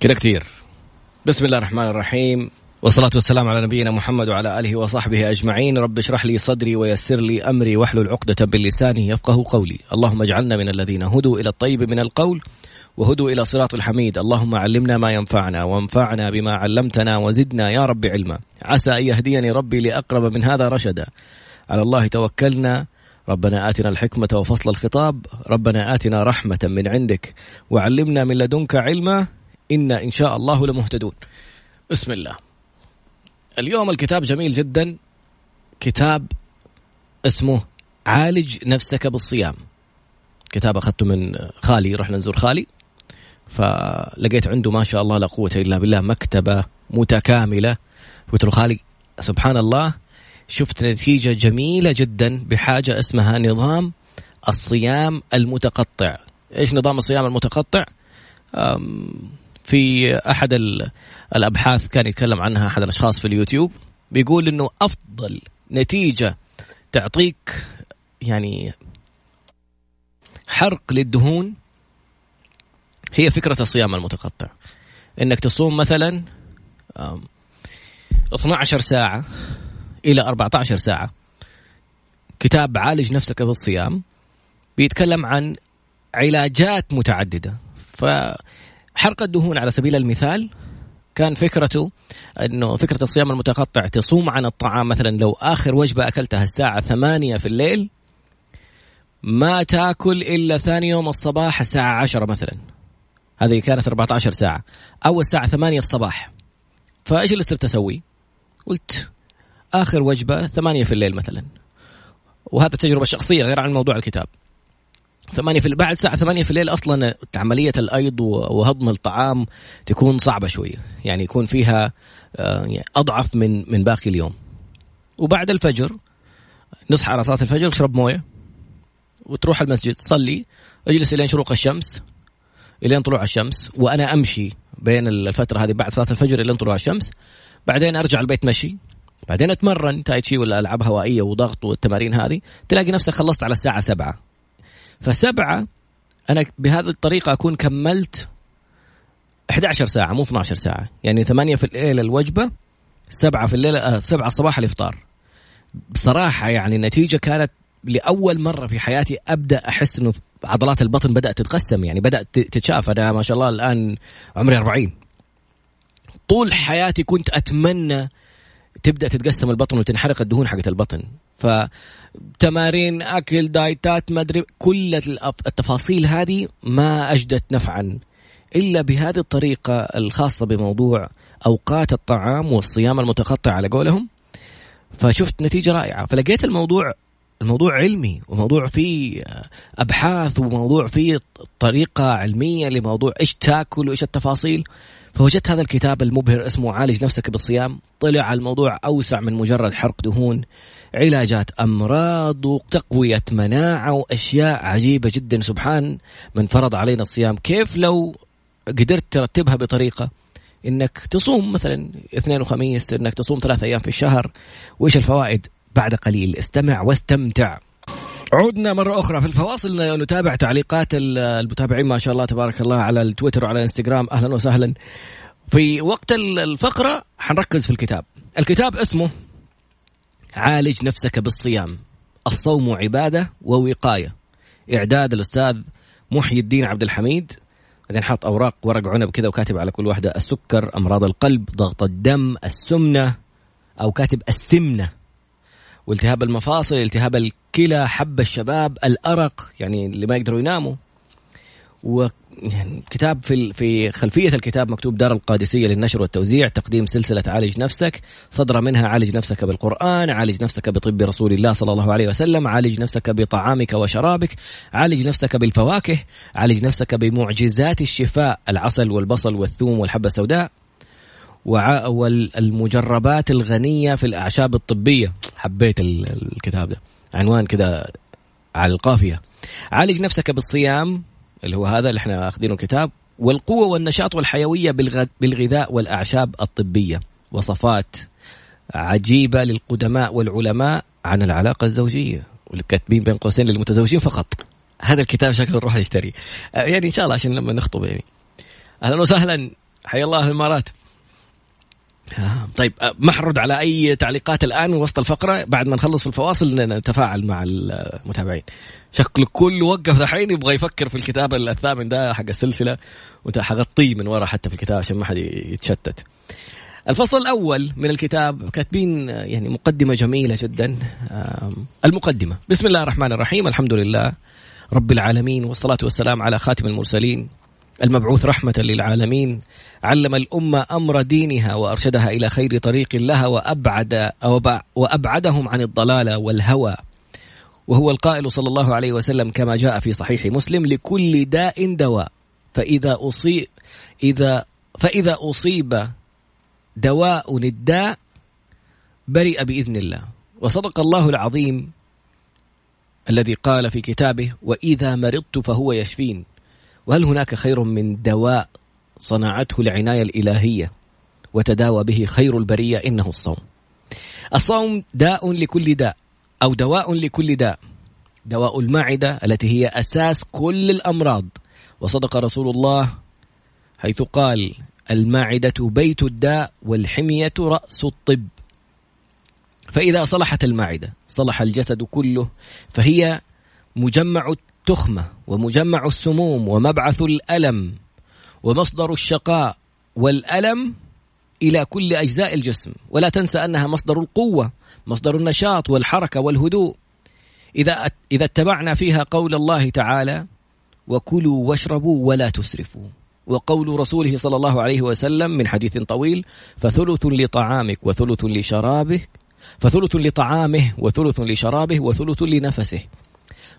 كذا كثير بسم الله الرحمن الرحيم. والصلاة والسلام على نبينا محمد وعلى آله وصحبه أجمعين. رب اشرح لي صدري ويسر لي أمري واحلل عقدة باللسان يفقه قولي. اللهم اجعلنا من الذين هدوا إلى الطيب من القول وهدوا إلى صراط الحميد. اللهم علمنا ما ينفعنا وانفعنا بما علمتنا وزدنا يا رب علما. عسى أن يهديني ربي لأقرب من هذا رشدا. على الله توكلنا. ربنا آتنا الحكمة وفصل الخطاب. ربنا آتنا رحمة من عندك. وعلمنا من لدنك علما. إنا إن شاء الله لمهتدون. بسم الله. اليوم الكتاب جميل جدا. كتاب اسمه عالج نفسك بالصيام. كتاب أخذته من خالي رحنا نزور خالي. فلقيت عنده ما شاء الله لا قوة إلا بالله مكتبة متكاملة. قلت له خالي سبحان الله شفت نتيجة جميلة جدا بحاجة اسمها نظام الصيام المتقطع. إيش نظام الصيام المتقطع؟ في أحد الأبحاث كان يتكلم عنها أحد الأشخاص في اليوتيوب بيقول إنه أفضل نتيجة تعطيك يعني حرق للدهون هي فكرة الصيام المتقطع. إنك تصوم مثلا 12 ساعة إلى 14 ساعة. كتاب عالج نفسك في الصيام بيتكلم عن علاجات متعددة. ف حرق الدهون على سبيل المثال كان فكرته إنه فكرة الصيام المتقطع تصوم عن الطعام مثلا لو آخر وجبة أكلتها الساعة ثمانية في الليل ما تاكل إلا ثاني يوم الصباح الساعة عشرة مثلا. هذه كانت 14 ساعة. أو الساعة ثمانية الصباح. فإيش اللي صرت أسوي؟ قلت آخر وجبة ثمانية في الليل مثلا. وهذا تجربة شخصية غير عن موضوع الكتاب. ثمانية في بعد الساعة ثمانية في الليل أصلا عملية الأيض وهضم الطعام تكون صعبة شوية يعني يكون فيها آه، يعني أضعف من من باقي اليوم. وبعد الفجر نصحى على صلاة الفجر نشرب موية وتروح المسجد تصلي أجلس إلين شروق الشمس إلين طلوع الشمس وأنا أمشي بين الفترة هذه بعد صلاة الفجر إلين طلوع الشمس. بعدين أرجع البيت مشي. بعدين أتمرن تايتشي ولا العاب هوائية وضغط والتمارين هذه. تلاقي نفسك خلصت على الساعة سبعة. فسبعة أنا بهذه الطريقة أكون كملت 11 ساعة مو 12 ساعة. يعني 8 في الليل الوجبة سبعة في الليل آه سبعة الصباح الإفطار. بصراحة يعني النتيجة كانت لأول مرة في حياتي أبدأ أحس أنه عضلات البطن بدأت تتقسم يعني بدأت تتشاف. أنا ما شاء الله الآن عمري 40 طول حياتي كنت أتمنى تبدأ تتقسم البطن وتنحرق الدهون حقت البطن. فتمارين أكل دايتات ما أدري كل التفاصيل هذه ما أجدت نفعا إلا بهذه الطريقة الخاصة بموضوع أوقات الطعام والصيام المتقطع على قولهم. فشفت نتيجة رائعة. فلقيت الموضوع الموضوع علمي وموضوع فيه أبحاث وموضوع فيه طريقة علمية لموضوع إيش تأكل وإيش التفاصيل. فوجدت هذا الكتاب المبهر اسمه عالج نفسك بالصيام. طلع الموضوع أوسع من مجرد حرق دهون علاجات أمراض وتقوية مناعة وأشياء عجيبة جدا. سبحان من فرض علينا الصيام. كيف لو قدرت ترتبها بطريقة؟ إنك تصوم مثلا اثنين وخميس إنك تصوم ثلاث أيام في الشهر. وإيش الفوائد؟ بعد قليل. استمع واستمتع. عدنا مرة أخرى في الفواصل نتابع تعليقات المتابعين ما شاء الله تبارك الله على التويتر وعلى الإنستغرام. أهلا وسهلا. في وقت الفقرة حنركز في الكتاب. الكتاب اسمه عالج نفسك بالصيام. الصوم عبادة ووقاية. إعداد الأستاذ محي الدين عبد الحميد. بعدين حاط أوراق ورق عنب كذا وكاتب على كل واحدة السكر أمراض القلب ضغط الدم السمنة أو كاتب السمنة. والتهاب المفاصل التهاب الكلى حب الشباب الأرق يعني اللي ما يقدروا يناموا. و يعني كتاب في في خلفية الكتاب مكتوب دار القادسية للنشر والتوزيع تقديم سلسلة عالج نفسك صدر منها عالج نفسك بالقرآن عالج نفسك بطب رسول الله صلى الله عليه وسلم عالج نفسك بطعامك وشرابك عالج نفسك بالفواكه عالج نفسك بمعجزات الشفاء العسل والبصل والثوم والحبة السوداء. والمجربات الغنية في الأعشاب الطبية. حبيت الكتاب ده. عنوان كده على القافية. عالج نفسك بالصيام اللي هو هذا اللي إحنا أخذينه الكتاب والقوة والنشاط والحيوية بالغذاء والأعشاب الطبية. وصفات عجيبة للقدماء والعلماء عن العلاقة الزوجية والكاتبين بين قوسين للمتزوجين فقط. هذا الكتاب شكله نروح نشتري يعني إن شاء الله عشان لما نخطب يعني. أهلا وسهلا. حيا الله الامارات آه. طيب آه، ما حرد على أي تعليقات الآن وسط الفقرة؟ بعد ما نخلص في الفواصل نتفاعل مع المتابعين. شكله كل وقف دحين يبغى يفكر في الكتاب الثامن. ده حق السلسلة وحغطيه من ورا حتى في الكتاب عشان ما حد يتشتت. الفصل الأول من الكتاب كاتبين يعني مقدمة جميلة جدا المقدمة. بسم الله الرحمن الرحيم الحمد لله رب العالمين والصلاة والسلام على خاتم المرسلين المبعوث رحمة للعالمين علم الأمة أمر دينها وأرشدها إلى خير طريق لها وأبعد وأبعدهم عن الضلال والهوى. وهو القائل صلى الله عليه وسلم كما جاء في صحيح مسلم لكل داء دواء. فإذا أصيب إذا فإذا أصيب دواء الداء برئ بإذن الله. وصدق الله العظيم الذي قال في كتابه وإذا مرضت فهو يشفين. وهل هناك خير من دواء صنعته العناية الإلهية وتداوى به خير البرية إنه الصوم؟ الصوم داء لكل داء أو دواء لكل داء. دواء المعده التي هي أساس كل الأمراض. وصدق رسول الله حيث قال المعدة بيت الداء والحمية رأس الطب. فإذا صلحت المعدة صلح الجسد كله فهي مجمع التخمة ومجمع السموم ومبعث الألم ومصدر الشقاء والألم إلى كل أجزاء الجسم. ولا تنسى أنها مصدر القوة مصدر النشاط والحركة والهدوء. إذا إذا اتبعنا فيها قول الله تعالى وكلوا واشربوا ولا تسرفوا. وقول رسوله صلى الله عليه وسلم من حديث طويل فثلث لطعامك وثلث لشرابك فثلث لطعامه وثلث لشرابه وثلث لنفسه.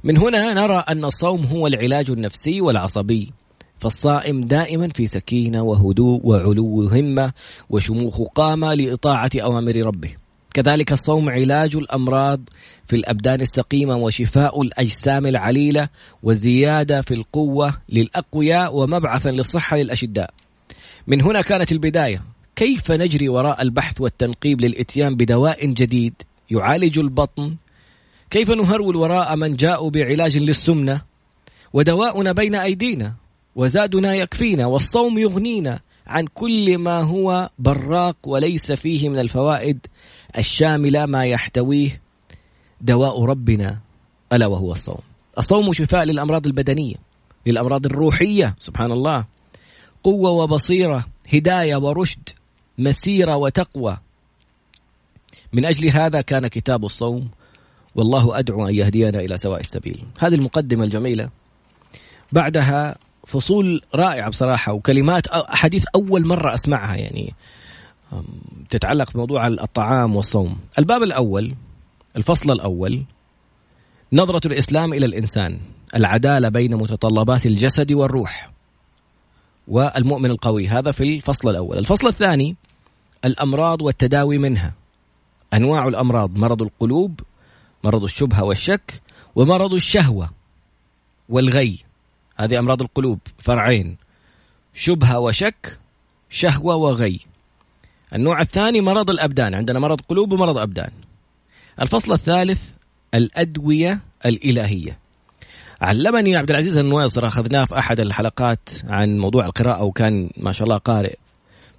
من هنا نرى أن الصوم هو العلاج النفسي والعصبي فالصائم دائما في سكينة وهدوء وعلو همة وشموخ قامة لإطاعة أوامر ربه كذلك الصوم علاج الأمراض في الأبدان السقيمة وشفاء الأجسام العليلة وزيادة في القوة للأقوياء ومبعثا للصحة للأشداء. من هنا كانت البداية، كيف نجري وراء البحث والتنقيب للإتيان بدواء جديد يعالج البطن؟ كيف نهرول وراء من جاءوا بعلاج للسمنة؟ ودواؤنا بين أيدينا وزادنا يكفينا والصوم يغنينا عن كل ما هو براق وليس فيه من الفوائد الشاملة ما يحتويه دواء ربنا ألا وهو الصوم. الصوم شفاء للأمراض البدنية للأمراض الروحية سبحان الله. قوة وبصيرة هداية ورشد مسيرة وتقوى. من أجل هذا كان كتاب الصوم والله أدعو أن يهدينا إلى سواء السبيل. هذه المقدمة الجميلة. بعدها فصول رائعة بصراحة وكلمات أحاديث أول مرة أسمعها يعني تتعلق بموضوع الطعام والصوم. الباب الأول الفصل الأول نظرة الإسلام إلى الإنسان العدالة بين متطلبات الجسد والروح والمؤمن القوي. هذا في الفصل الأول. الفصل الثاني الأمراض والتداوي منها. أنواع الأمراض مرض القلوب مرض الشبهة والشك ومرض الشهوة والغي. هذه أمراض القلوب فرعين. شبهة وشك شهوة وغي. النوع الثاني مرض الأبدان عندنا مرض قلوب ومرض أبدان. الفصل الثالث الأدوية الإلهية. علمني عبد العزيز النويصر أخذناه في أحد الحلقات عن موضوع القراءة وكان ما شاء الله قارئ.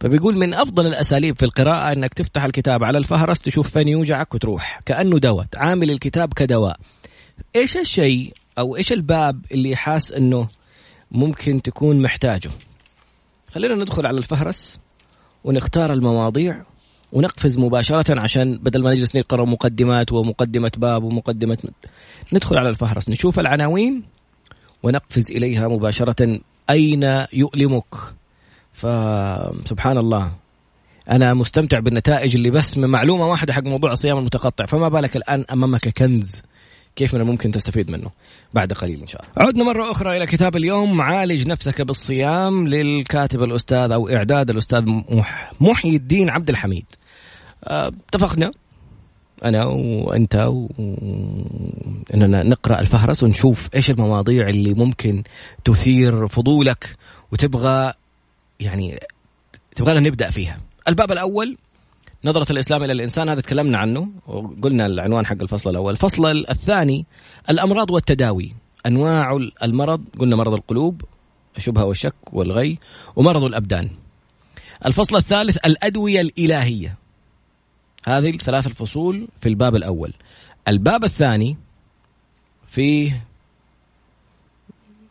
فبيقول من أفضل الأساليب في القراءة أنك تفتح الكتاب على الفهرس تشوف فين يوجعك وتروح. كأنه دواء عامل الكتاب كدواء. إيش الشيء أو إيش الباب اللي حاس أنه ممكن تكون محتاجه؟ خلينا ندخل على الفهرس ونختار المواضيع ونقفز مباشرة عشان بدل ما نجلس نقرأ مقدمات ومقدمة باب ومقدمة ندخل على الفهرس نشوف العناوين ونقفز إليها مباشرة. أين يؤلمك؟ فسبحان الله. أنا مستمتع بالنتائج اللي بس من معلومة واحدة حق موضوع الصيام المتقطع. فما بالك الآن أمامك كنز. كيف من الممكن تستفيد منه؟ بعد قليل إن شاء الله. عدنا مرة أخرى إلى كتاب اليوم. عالج نفسك بالصيام للكاتب الأستاذ أو إعداد الأستاذ محي الدين عبد الحميد. آه، اتفقنا؟ أنا وأنت و... اننا نقرأ الفهرس ونشوف إيش المواضيع اللي ممكن تثير فضولك وتبغى يعني تبغى نبدأ فيها. الباب الأول نظرة الإسلام إلى الإنسان هذا تكلمنا عنه وقلنا العنوان حق الفصل الأول. الفصل الثاني الأمراض والتداوي. أنواع المرض قلنا مرض القلوب الشبهة والشك والغي ومرض الأبدان. الفصل الثالث الأدوية الإلهية. هذه الثلاث الفصول في الباب الأول. الباب الثاني فيه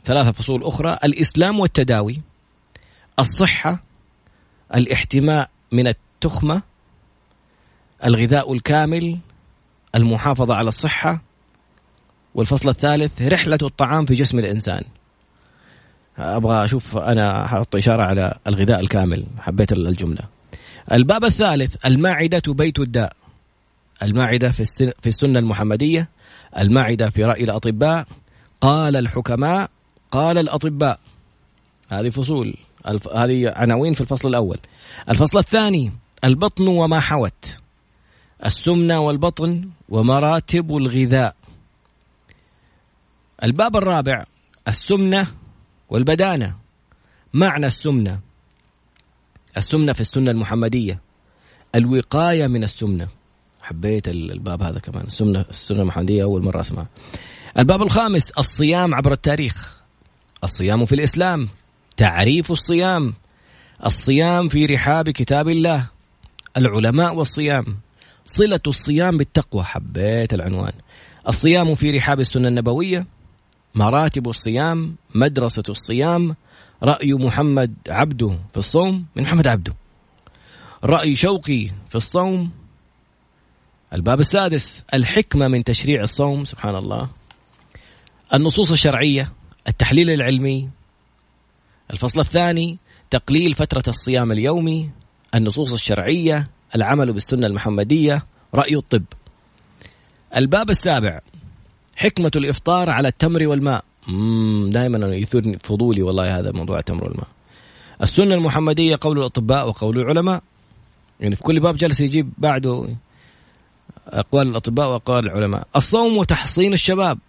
ثلاثة فصول أخرى الإسلام والتداوي. الصحة الاحتماء من التخمة الغذاء الكامل المحافظة على الصحة والفصل الثالث رحلة الطعام في جسم الإنسان. أبغى أشوف أنا حط إشارة على الغذاء الكامل حبيت الجملة. الباب الثالث المعدة بيت الداء. المعدة في, السنة المحمدية المعدة في رأي الأطباء. قال الحكماء قال الأطباء. هذه فصول. الف... هذه عناوين في الفصل الأول. الفصل الثاني البطن وما حوت. السمنة والبطن ومراتب الغذاء. الباب الرابع السمنة والبدانة. معنى السمنة. السمنة في السنة المحمدية. الوقاية من السمنة. حبيت الباب هذا كمان. السنة السنة المحمدية أول مرة أسمع الباب الخامس الصيام عبر التاريخ. الصيام في الإسلام. تعريف الصيام. الصيام في رحاب كتاب الله. العلماء والصيام. صلة الصيام بالتقوى حبيت العنوان. الصيام في رحاب السنة النبوية. مراتب الصيام مدرسة الصيام. رأي محمد عبده في الصوم. من محمد عبده. رأي شوقي في الصوم. الباب السادس الحكمة من تشريع الصوم سبحان الله. النصوص الشرعية التحليل العلمي. الفصل الثاني تقليل فترة الصيام اليومي النصوص الشرعية العمل بالسنة المحمدية رأي الطب. الباب السابع حكمة الإفطار على التمر والماء. دائما يثيرني فضولي والله هذا موضوع التمر والماء. السنة المحمدية قول الأطباء وقول العلماء. يعني في كل باب جلس يجيب بعده أقوال الأطباء وأقوال العلماء. الصوم وتحصين الشباب.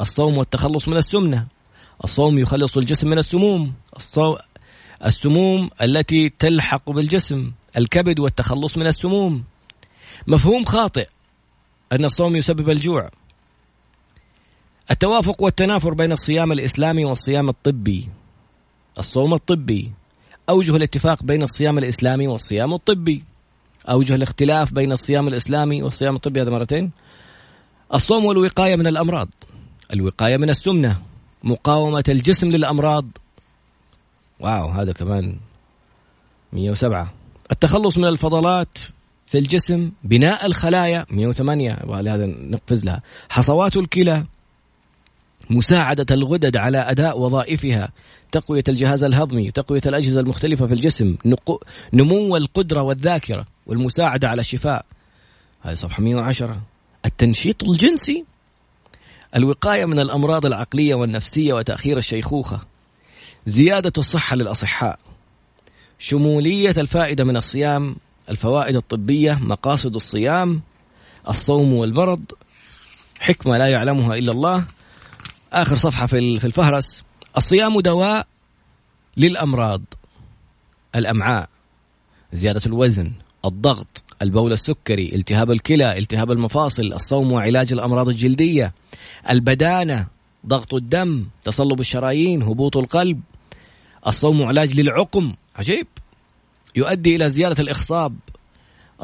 الصوم والتخلص من السمنة. الصوم يخلص الجسم من السموم. الصوم السموم التي تلحق بالجسم الكبد والتخلص من السموم. مفهوم خاطئ أن الصوم يسبب الجوع. التوافق والتنافر بين الصيام الإسلامي والصيام الطبي. الصوم الطبي. أوجه الاتفاق بين الصيام الإسلامي والصيام الطبي. أوجه الاختلاف بين الصيام الإسلامي والصيام الطبي. هذا مرتين. الصوم والوقاية من الأمراض. الوقاية من السمنة. مقاومة الجسم للأمراض. واو هذا كمان 107 التخلص من الفضلات في الجسم بناء الخلايا 108 هذا نقفز لها. حصوات الكلى مساعدة الغدد على أداء وظائفها. تقوية الجهاز الهضمي تقوية الأجهزة المختلفة في الجسم نمو القدرة والذاكرة والمساعدة على الشفاء. هذه صفحة 110 التنشيط الجنسي الوقاية من الأمراض العقلية والنفسية وتأخير الشيخوخة. زيادة الصحة للأصحاء. شمولية الفائدة من الصيام. الفوائد الطبية. مقاصد الصيام. الصوم والمرض حكمة لا يعلمها إلا الله. آخر صفحة في الفهرس. الصيام دواء للأمراض. الأمعاء. زيادة الوزن. الضغط. البول السكري التهاب الكلى التهاب المفاصل الصوم وعلاج الأمراض الجلدية البدانة ضغط الدم تصلب الشرايين هبوط القلب الصوم علاج للعقم. عجيب. يؤدي إلى زيادة الإخصاب.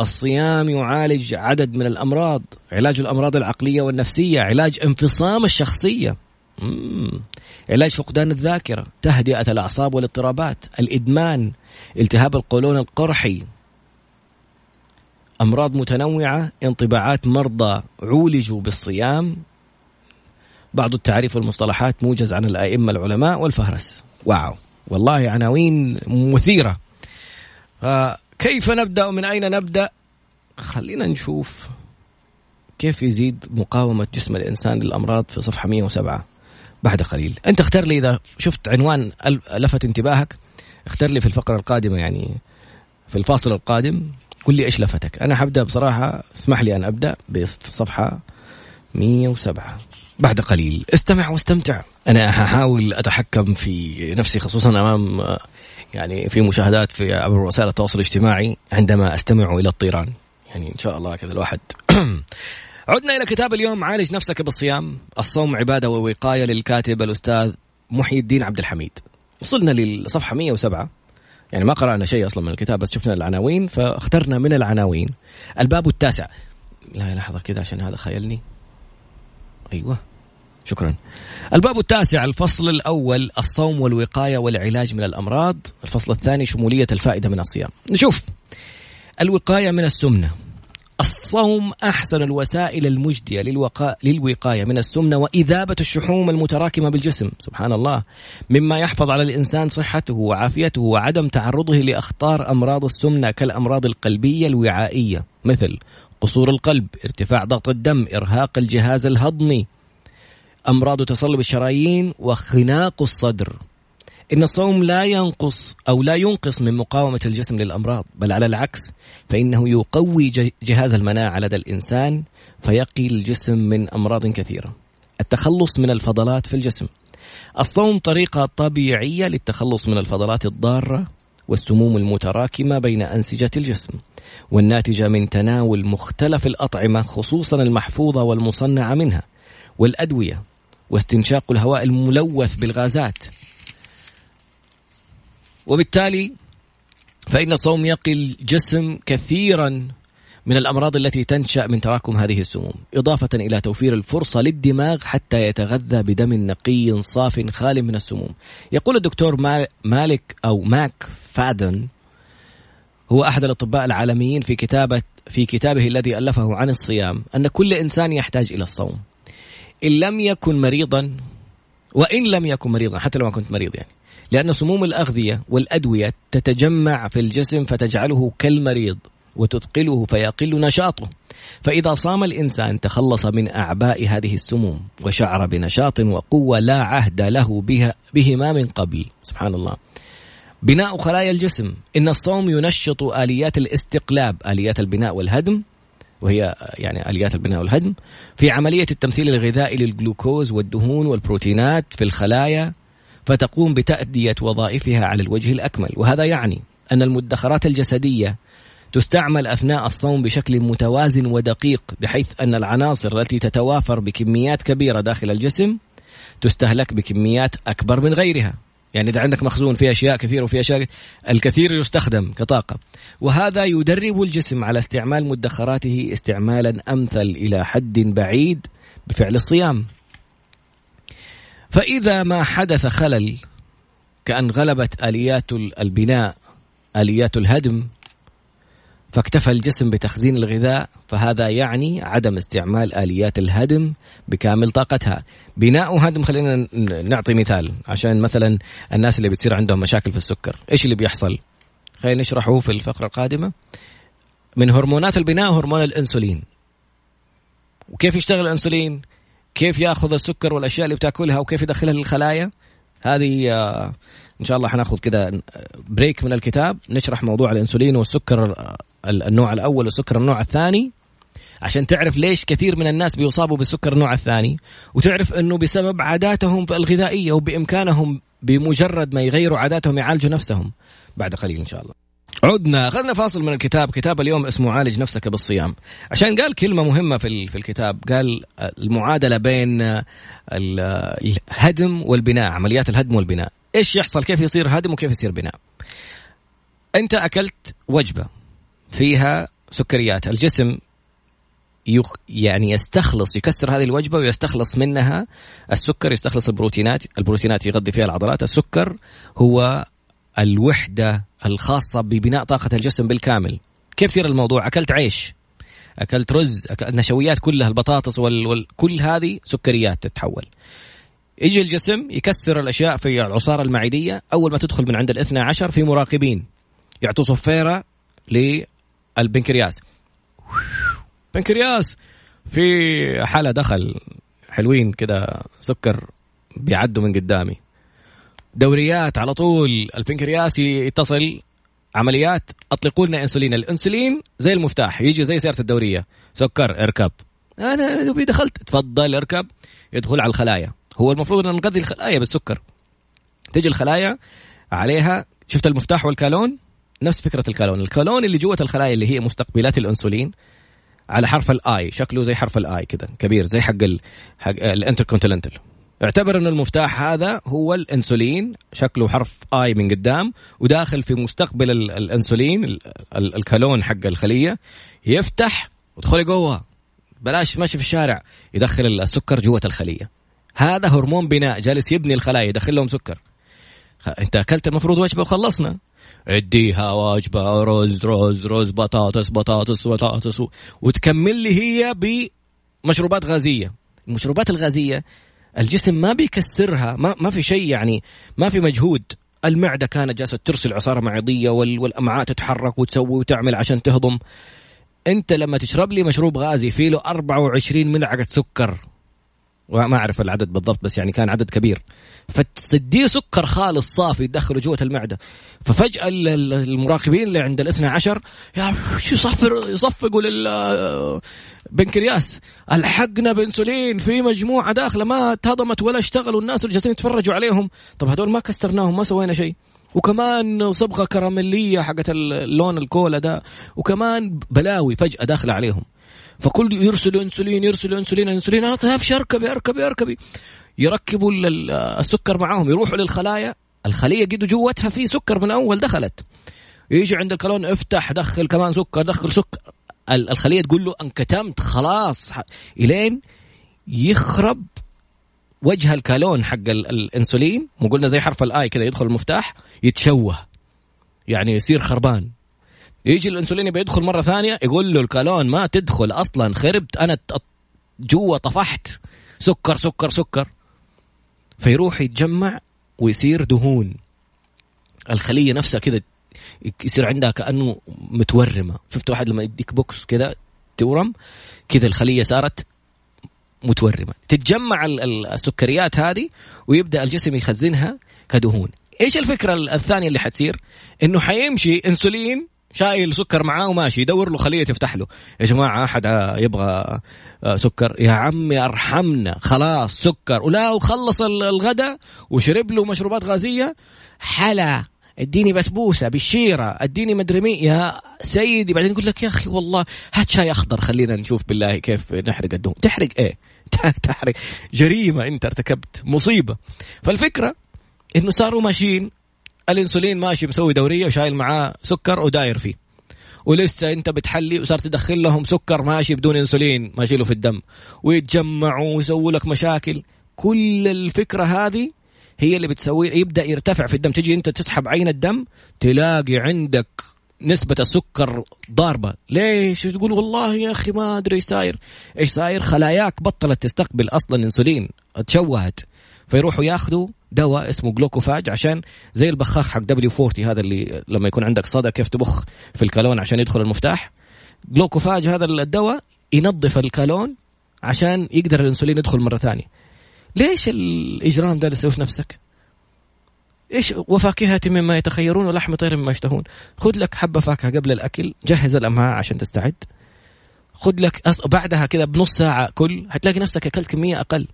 الصيام يعالج عدد من الأمراض علاج الأمراض العقلية والنفسية علاج انفصام الشخصية. مم. علاج فقدان الذاكرة تهدئة الأعصاب والاضطرابات الإدمان التهاب القولون القرحي. أمراض متنوعة انطباعات مرضى عولجوا بالصيام. بعض التعريف والمصطلحات موجز عن الأئمة العلماء والفهرس. واو. والله عناوين مثيرة. فكيف نبدأ؟ ومن أين نبدأ؟ خلينا نشوف كيف يزيد مقاومة جسم الإنسان للأمراض في صفحة 107 بعد قليل. أنت اختار لي إذا شفت عنوان لفت انتباهك. اختار لي في الفقرة القادمة يعني في الفاصل القادم. قل لي إيش لفتك؟ أنا حبدأ بصراحة اسمح لي أن أبدأ بصفحة 107 بعد قليل. استمع واستمتع. أنا هحاول أتحكم في نفسي خصوصا أمام يعني في مشاهدات في عبر وسائل التواصل الاجتماعي عندما أستمع إلى الطيران. يعني إن شاء الله كذا الواحد. عدنا إلى كتاب اليوم. عالج نفسك بالصيام. الصوم عبادة ووقاية للكاتب الأستاذ محي الدين عبد الحميد. وصلنا للصفحة 107 يعني ما قرأنا شيء أصلا من الكتاب بس شفنا العناوين فاخترنا من العناوين. الباب التاسع. لا لحظة كذا عشان هذا خيلني. أيوه. شكرا. الباب التاسع الفصل الأول الصوم والوقاية والعلاج من الأمراض. الفصل الثاني شمولية الفائدة من الصيام. نشوف. الوقاية من السمنة. الصوم أحسن الوسائل المجدية للوقا... للوقاية من السمنة وإذابة الشحوم المتراكمة بالجسم. سبحان الله. مما يحفظ على الإنسان صحته وعافيته وعدم تعرضه لأخطار أمراض السمنة كالأمراض القلبية الوعائية. مثل قصور القلب ارتفاع ضغط الدم إرهاق الجهاز الهضمي أمراض تصلب الشرايين وخناق الصدر. إن الصوم لا ينقص أو لا ينقص من مقاومة الجسم للأمراض بل على العكس فإنه يقوي جهاز المناعة لدى الإنسان فيقي الجسم من أمراض كثيرة. التخلص من الفضلات في الجسم. الصوم طريقة طبيعية للتخلص من الفضلات الضارة والسموم المتراكمة بين أنسجة الجسم والناتجة من تناول مختلف الأطعمة خصوصا المحفوظة والمصنعة منها والأدوية واستنشاق الهواء الملوث بالغازات. وبالتالي فإن الصوم يقي الجسم كثيرا من الأمراض التي تنشأ من تراكم هذه السموم إضافة إلى توفير الفرصة للدماغ حتى يتغذى بدم نقي صاف خال من السموم. يقول الدكتور مالك أو ماك فادن هو أحد الأطباء العالميين في كتابة في كتابه الذي ألفه عن الصيام أن كل إنسان يحتاج إلى الصوم. إن لم يكن مريضا وإن لم يكن مريضا حتى لو ما كنت مريض يعني. لأن سموم الأغذية والأدوية تتجمع في الجسم فتجعله كالمريض وتثقله فيقل نشاطه. فإذا صام الإنسان تخلص من أعباء هذه السموم وشعر بنشاط وقوة لا عهد له بها بهما من قبل. سبحان الله. بناء خلايا الجسم. إن الصوم ينشط آليات الاستقلاب آليات البناء والهدم وهي يعني اليات البناء والهدم في عملية التمثيل الغذائي للجلوكوز والدهون والبروتينات في الخلايا فتقوم بتأدية وظائفها على الوجه الأكمل. وهذا يعني أن المدخرات الجسدية تستعمل أثناء الصوم بشكل متوازن ودقيق بحيث أن العناصر التي تتوافر بكميات كبيرة داخل الجسم تستهلك بكميات أكبر من غيرها. يعني إذا عندك مخزون فيه أشياء كثيرة وفي أشياء الكثير يستخدم كطاقة. وهذا يدرب الجسم على استعمال مدخراته استعمالا أمثل إلى حد بعيد بفعل الصيام. فإذا ما حدث خلل كأن غلبت آليات البناء آليات الهدم فاكتفى الجسم بتخزين الغذاء فهذا يعني عدم استعمال آليات الهدم بكامل طاقتها. بناء وهدم خلينا نعطي مثال. عشان مثلا الناس اللي بتصير عندهم مشاكل في السكر إيش اللي بيحصل؟ خلينا نشرحه في الفقرة القادمة. من هرمونات البناء هرمون الإنسولين. وكيف يشتغل الإنسولين؟ كيف يأخذ السكر والأشياء اللي بتأكلها؟ وكيف يدخلها للخلايا؟ هذه آه، إن شاء الله حناخذ كذا بريك من الكتاب نشرح موضوع الإنسولين والسكر آه، النوع الأول والسكر النوع الثاني عشان تعرف ليش كثير من الناس بيصابوا بالسكر النوع الثاني وتعرف إنه بسبب عاداتهم الغذائية وبإمكانهم بمجرد ما يغيروا عاداتهم يعالجوا نفسهم بعد قليل إن شاء الله. عدنا أخذنا فاصل من الكتاب كتاب اليوم اسمه عالج نفسك بالصيام. عشان قال كلمة مهمة في في الكتاب قال المعادلة بين الهدم والبناء عمليات الهدم والبناء. إيش يحصل؟ كيف يصير هدم وكيف يصير بناء؟ أنت أكلت وجبة فيها سكريات الجسم يخ يعني يستخلص يكسر هذه الوجبة ويستخلص منها السكر يستخلص البروتينات البروتينات يغذي فيها العضلات السكر هو الوحدة الخاصة ببناء طاقة الجسم بالكامل. كيف يصير الموضوع؟ أكلت عيش أكلت رز أكلت النشويات كلها البطاطس وال... وال... كل هذه سكريات تتحول. يجي الجسم يكسر الأشياء في العصارة المعدية. أول ما تدخل من عند الاثنى عشر في مراقبين. يعطوا صفيرة للبنكرياس. بنكرياس! في حالة دخل حلوين كده سكر بيعدوا من قدامي. دوريات على طول. البنكرياس يتصل. عمليات اطلقوا لنا إنسولين. الإنسولين زي المفتاح يجي زي سيارة الدورية. سكر اركب. أنا دخلت. تفضل اركب. يدخل على الخلايا. هو المفروض ان نغذي الخلايا بالسكر. تجي الخلايا عليها. شفت المفتاح والكالون؟ نفس فكرة الكالون. الكالون اللي جوة الخلايا اللي هي مستقبلات الإنسولين على حرف ال I شكله زي حرف ال I كذا كبير زي حق. حق الانتركونتيننتال اعتبر أن المفتاح هذا هو الإنسولين شكله حرف I من قدام وداخل في مستقبل الإنسولين الكالون حق الخلية يفتح ودخلي جوه بلاش ماشي في الشارع يدخل السكر جوة الخلية. هذا هرمون بناء جالس يبني الخلايا يدخل لهم سكر. انت أكلت المفروض وجبة وخلصنا. اديها وجبة رز رز رز بطاطس بطاطس بطاطس وتكمل لي هي بمشروبات غازية. المشروبات الغازية الجسم ما بيكسرها ما, ما في شيء يعني ما في مجهود. المعدة كانت جالسة ترسل عصارة معدية والأمعاء تتحرك وتسوي وتعمل عشان تهضم. أنت لما تشرب لي مشروب غازي فيه له 24 ملعقة سكر. وما أعرف العدد بالضبط بس يعني كان عدد كبير. فتديه سكر خالص صافي تدخله جوة المعدة. ففجأة المراقبين اللي عند الاثنى عشر يصفر يصفقوا للبنكرياس ألحقنا بإنسولين في مجموعة داخلة ما تهضمت ولا اشتغلوا الناس اللي جالسين يتفرجوا عليهم. طب هذول ما كسرناهم ما سوينا شيء. وكمان صبغة كراميلية حقت اللون الكولا ده وكمان بلاوي فجأة داخلة عليهم. فكل يرسلوا إنسولين يرسلوا إنسولين إنسولين. ابشر أركبي أركبي أركبي. يركبوا السكر معاهم يروحوا للخلايا. الخلية قد جوتها في سكر من أول دخلت. يجي عند الكلون افتح دخل كمان سكر دخل سكر. الخلية تقول له انكتمت خلاص. إلين يخرب وجه الكالون حق الانسولين وقلنا زي حرف ال I كذا يدخل المفتاح يتشوه. يعني يصير خربان. يجي الانسولين يبي يدخل مرة ثانية يقول له الكالون ما تدخل أصلا خربت أنا جوا طفحت. سكر سكر سكر. فيروح يتجمع ويصير دهون. الخلية نفسها كذا يصير عندها كأنه متورمة. شفت واحد لما يديك بوكس كذا تورم؟ كذا الخلية صارت متورمة. تتجمع السكريات هذه ويبدأ الجسم يخزنها كدهون. إيش الفكرة الثانية اللي حتصير؟ إنه حيمشي إنسولين شايل سكر معاه وماشي يدور له خلية تفتح له. يا جماعة أحد يبغى آه، سكر؟ يا عمي أرحمنا. خلاص سكر. ولا وخلص الغداء وشرب له مشروبات غازية. حلا. اديني بسبوسة بالشيرة اديني مدري مين. يا سيدي بعدين يقول لك يا أخي والله هات شاي أخضر خلينا نشوف بالله كيف نحرق الدهون. تحرق إيه؟ تحرق. جريمة أنت ارتكبت مصيبة. فالفكرة إنه صاروا ماشيين الإنسولين ماشي مسوي دورية وشايل معاه سكر وداير فيه. ولسه أنت بتحلي وصار تدخل لهم سكر ماشي بدون إنسولين ماشي له في الدم. ويتجمعوا ويسووا لك مشاكل. كل الفكرة هذه هي اللي بتسوي يبدأ يرتفع في الدم. تجي انت تسحب عين الدم تلاقي عندك نسبة السكر ضاربة. ليش؟ تقول والله يا أخي ما أدري إيش صاير. إيش صاير؟ خلاياك بطلت تستقبل أصلا أنسولين تشوهت. فيروحوا ياخذوا دواء اسمه Glucophage عشان زي البخاخ حق W 40 هذا اللي لما يكون عندك صدى كيف تبخ في الكالون عشان يدخل المفتاح. Glucophage هذا الدواء ينظف الكالون عشان يقدر الإنسولين يدخل مرة ثانية. ليش الإجرام ده تسوي في نفسك؟ إيش وفاكهة مما يتخيرون ولحم طير مما يشتهون؟ خذ لك حبة فاكهة قبل الأكل جهز الأمعاء عشان تستعد. خذ لك أص... بعدها كذا بنص ساعة كل هتلاقي نفسك أكلت كمية أقل.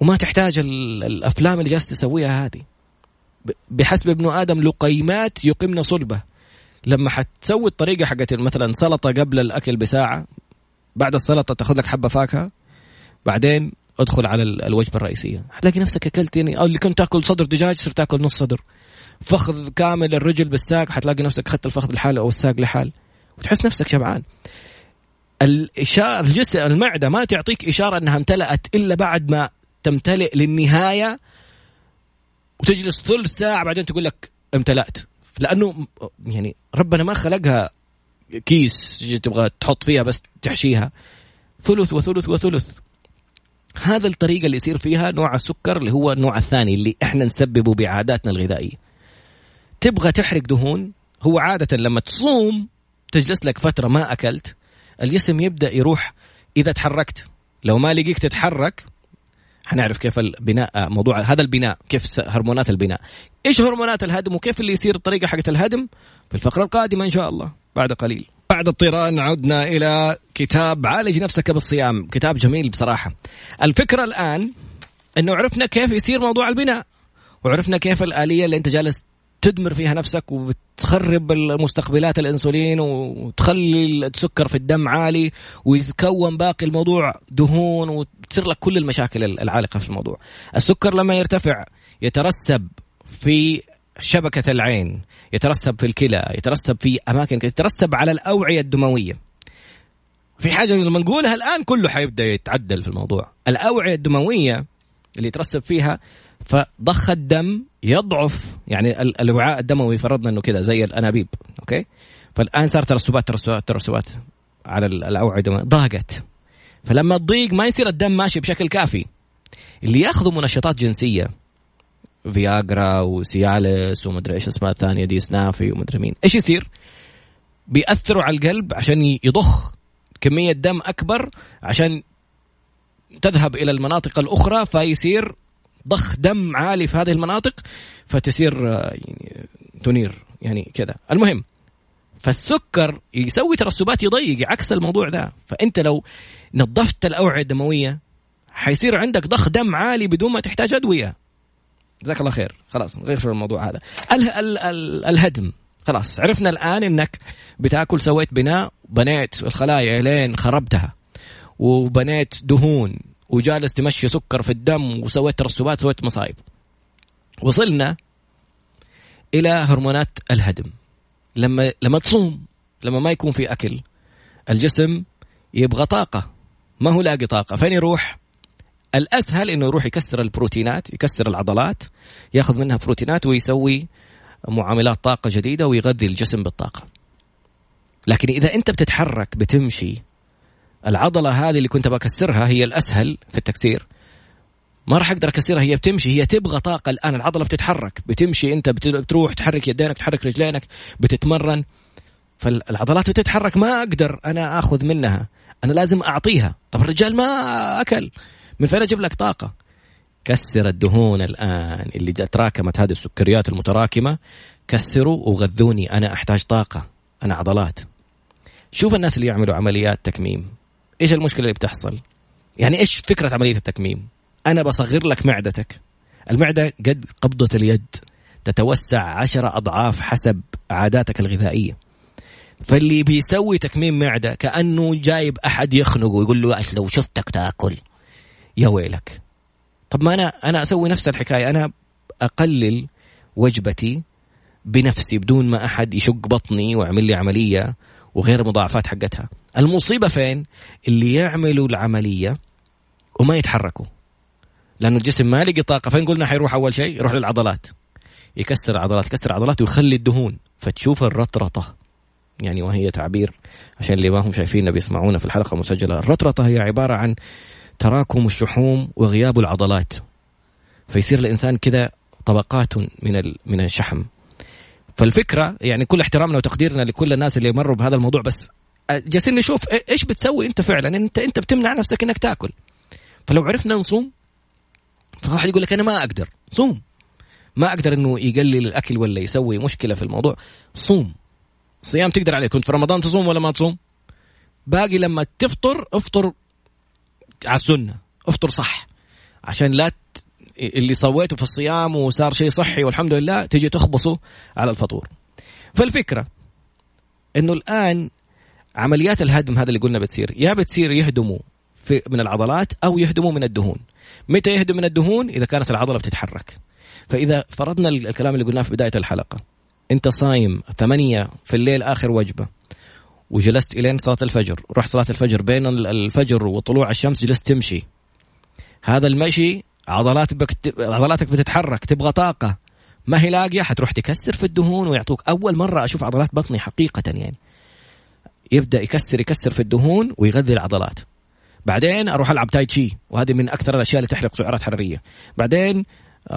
وما تحتاج الأفلام اللي جالس تسويها هذه. بحسب ابن آدم لقيمات يقمن صلبة. لما حتسوي الطريقة حقت مثلا سلطة قبل الأكل بساعة بعد السلطة تاخذ لك حبة فاكهة بعدين ادخل على الوجبة الرئيسية. حتلاقي نفسك أكلت يعني أو اللي كنت تاكل صدر دجاج صرت تاكل نص صدر. فخذ كامل الرجل بالساق حتلاقي نفسك أخذت الفخذ لحاله أو الساق لحال. وتحس نفسك شبعان. الإشارة الجسم المعدة ما تعطيك إشارة أنها امتلأت إلا بعد ما تمتلئ للنهاية. وتجلس ثلث ساعة بعدين تقول لك امتلأت. لأنه يعني ربنا ما خلقها كيس تبغى تحط فيها بس تحشيها. ثلث وثلث وثلث. هذا الطريقة اللي يصير فيها نوع السكر اللي هو النوع الثاني اللي إحنا نسببه بعاداتنا الغذائية. تبغى تحرق دهون؟ هو عادة لما تصوم تجلس لك فترة ما أكلت الجسم يبدأ يروح إذا تحركت. لو ما لقيك تتحرك حنعرف كيف البناء موضوع هذا البناء كيف هرمونات البناء. إيش هرمونات الهدم وكيف اللي يصير الطريقة حقت الهدم؟ في الفقرة القادمة إن شاء الله بعد قليل. بعد الطيران عدنا إلى كتاب عالج نفسك بالصيام كتاب جميل بصراحة الفكرة الآن إنه عرفنا كيف يصير موضوع البناء وعرفنا كيف الآلية اللي أنت جالس وتدمر فيها نفسك وتخرب مستقبلات الإنسولين وتخلي السكر في الدم عالي ويتكون باقي الموضوع دهون وتصير لك كل المشاكل العالقة في الموضوع. السكر لما يرتفع يترسب في شبكة العين، يترسب في الكلى، يترسب في أماكن يترسب على الأوعية الدموية. في حاجة لما نقولها الآن كله حيبدأ يتعدل في الموضوع. الأوعية الدموية اللي يترسب فيها فضخ الدم يضعف يعني الوعاء الدموي فرضنا إنه كذا زي الأنابيب okay؟ فالآن صار ترسبات ترسبات ترسبات على الأوعية الدموية. ضاقت. فلما تضيق ما يصير الدم ماشي بشكل كافي. اللي ياخذوا منشطات جنسية Viagra و Cialis ومدري إيش اسمها الثانية دي Snafi ومدري مين إيش يصير؟ بيأثروا على القلب عشان يضخ كمية دم أكبر عشان تذهب إلى المناطق الأخرى فيصير ضخ دم عالي في هذه المناطق فتصير آه، يعني تنير يعني كذا. المهم فالسكر يسوي ترسبات يضيق عكس الموضوع ذا. فأنت لو نظفت الأوعية الدموية حيصير عندك ضخ دم عالي بدون ما تحتاج أدوية. جزاك الله خير. خلاص غير في الموضوع هذا. ال ال ال الهدم. خلاص عرفنا الآن إنك بتاكل سويت بناء بنيت الخلايا لين خربتها وبنيت دهون وجالس تمشي سكر في الدم وسويت ترسبات سويت مصايب. وصلنا إلى هرمونات الهدم. لما لما تصوم لما ما يكون في أكل الجسم يبغى طاقة. ما هو لاقي طاقة؟ فين يروح؟ الأسهل إنه يروح يكسر البروتينات يكسر العضلات ياخذ منها بروتينات ويسوي معاملات طاقة جديدة ويغذي الجسم بالطاقة. لكن إذا أنت بتتحرك بتمشي العضلة هذه اللي كنت بكسرها هي الأسهل في التكسير. ما راح أقدر أكسرها هي بتمشي هي تبغى طاقة. الآن العضلة بتتحرك بتمشي أنت بتروح تحرك يدينك تحرك رجلينك بتتمرن. فالعضلات بتتحرك ما أقدر أنا آخذ منها. أنا لازم أعطيها. طب الرجال ما أكل. من فين أجيب لك طاقة؟ كسر الدهون الآن اللي تراكمت هذه السكريات المتراكمة. كسروا وغذوني أنا أحتاج طاقة أنا عضلات. شوف الناس اللي يعملوا عمليات تكميم. إيش المشكلة اللي بتحصل؟ يعني إيش فكرة عملية التكميم؟ أنا بصغر لك معدتك. المعدة قد قبضه اليد تتوسع عشرة أضعاف حسب عاداتك الغذائية. فاللي بيسوي تكميم معدة كأنه جايب أحد يخنقه ويقول له لو شفتك تاكل يا ويلك. طب ما أنا أنا أسوي نفس الحكاية. أنا أقلل وجبتي بنفسي بدون ما أحد يشق بطني ويعمل لي عملية وغير المضاعفات حقتها. المصيبة فين؟ اللي يعملوا العملية وما يتحركوا. لأنه الجسم ما لقي طاقة. فين قلنا حيروح أول شيء؟ يروح للعضلات. يكسر عضلات يكسر عضلات ويخلي الدهون. فتشوف الرطرطة. يعني وهي تعبير عشان اللي ما هم شايفيننا بيسمعونا في الحلقة المسجلة. الرطرطة هي عبارة عن تراكم الشحوم وغياب العضلات. فيصير الإنسان كذا طبقات من من الشحم. فالفكرة يعني كل احترامنا وتقديرنا لكل الناس اللي مروا بهذا الموضوع بس جالسين نشوف إيش بتسوي أنت فعلا؟ أنت أنت بتمنع نفسك إنك تاكل. فلو عرفنا نصوم فواحد يقول لك أنا ما أقدر. صوم. ما أقدر إنه يقلل الأكل ولا يسوي مشكلة في الموضوع. صوم. صيام تقدر عليه كنت في رمضان تصوم ولا ما تصوم؟ باقي لما تفطر افطر على السنة. افطر صح. عشان لا اللي سويته في الصيام وصار شيء صحي والحمد لله تجي تخبصه على الفطور. فالفكرة إنه الآن عمليات الهدم هذا اللي قلنا بتصير. يا بتصير يهدموا في من العضلات أو يهدموا من الدهون. متى يهدم من الدهون؟ إذا كانت العضلة بتتحرك. فإذا فرضنا الكلام اللي قلناه في بداية الحلقة. أنت صايم ثمانية في الليل آخر وجبة. وجلست إلين صلاة الفجر. رحت صلاة الفجر بين الفجر وطلوع الشمس جلست تمشي. هذا المشي عضلات بك... عضلاتك بتتحرك تبغى طاقة. ما هي لاقية؟ حتروح تكسر في الدهون ويعطوك أول مرة أشوف عضلات بطني حقيقة يعني. يبدأ يكسر يكسر في الدهون ويغذي العضلات. بعدين أروح ألعب تاي تشي وهذه من أكثر الأشياء اللي تحرق سعرات حرارية. بعدين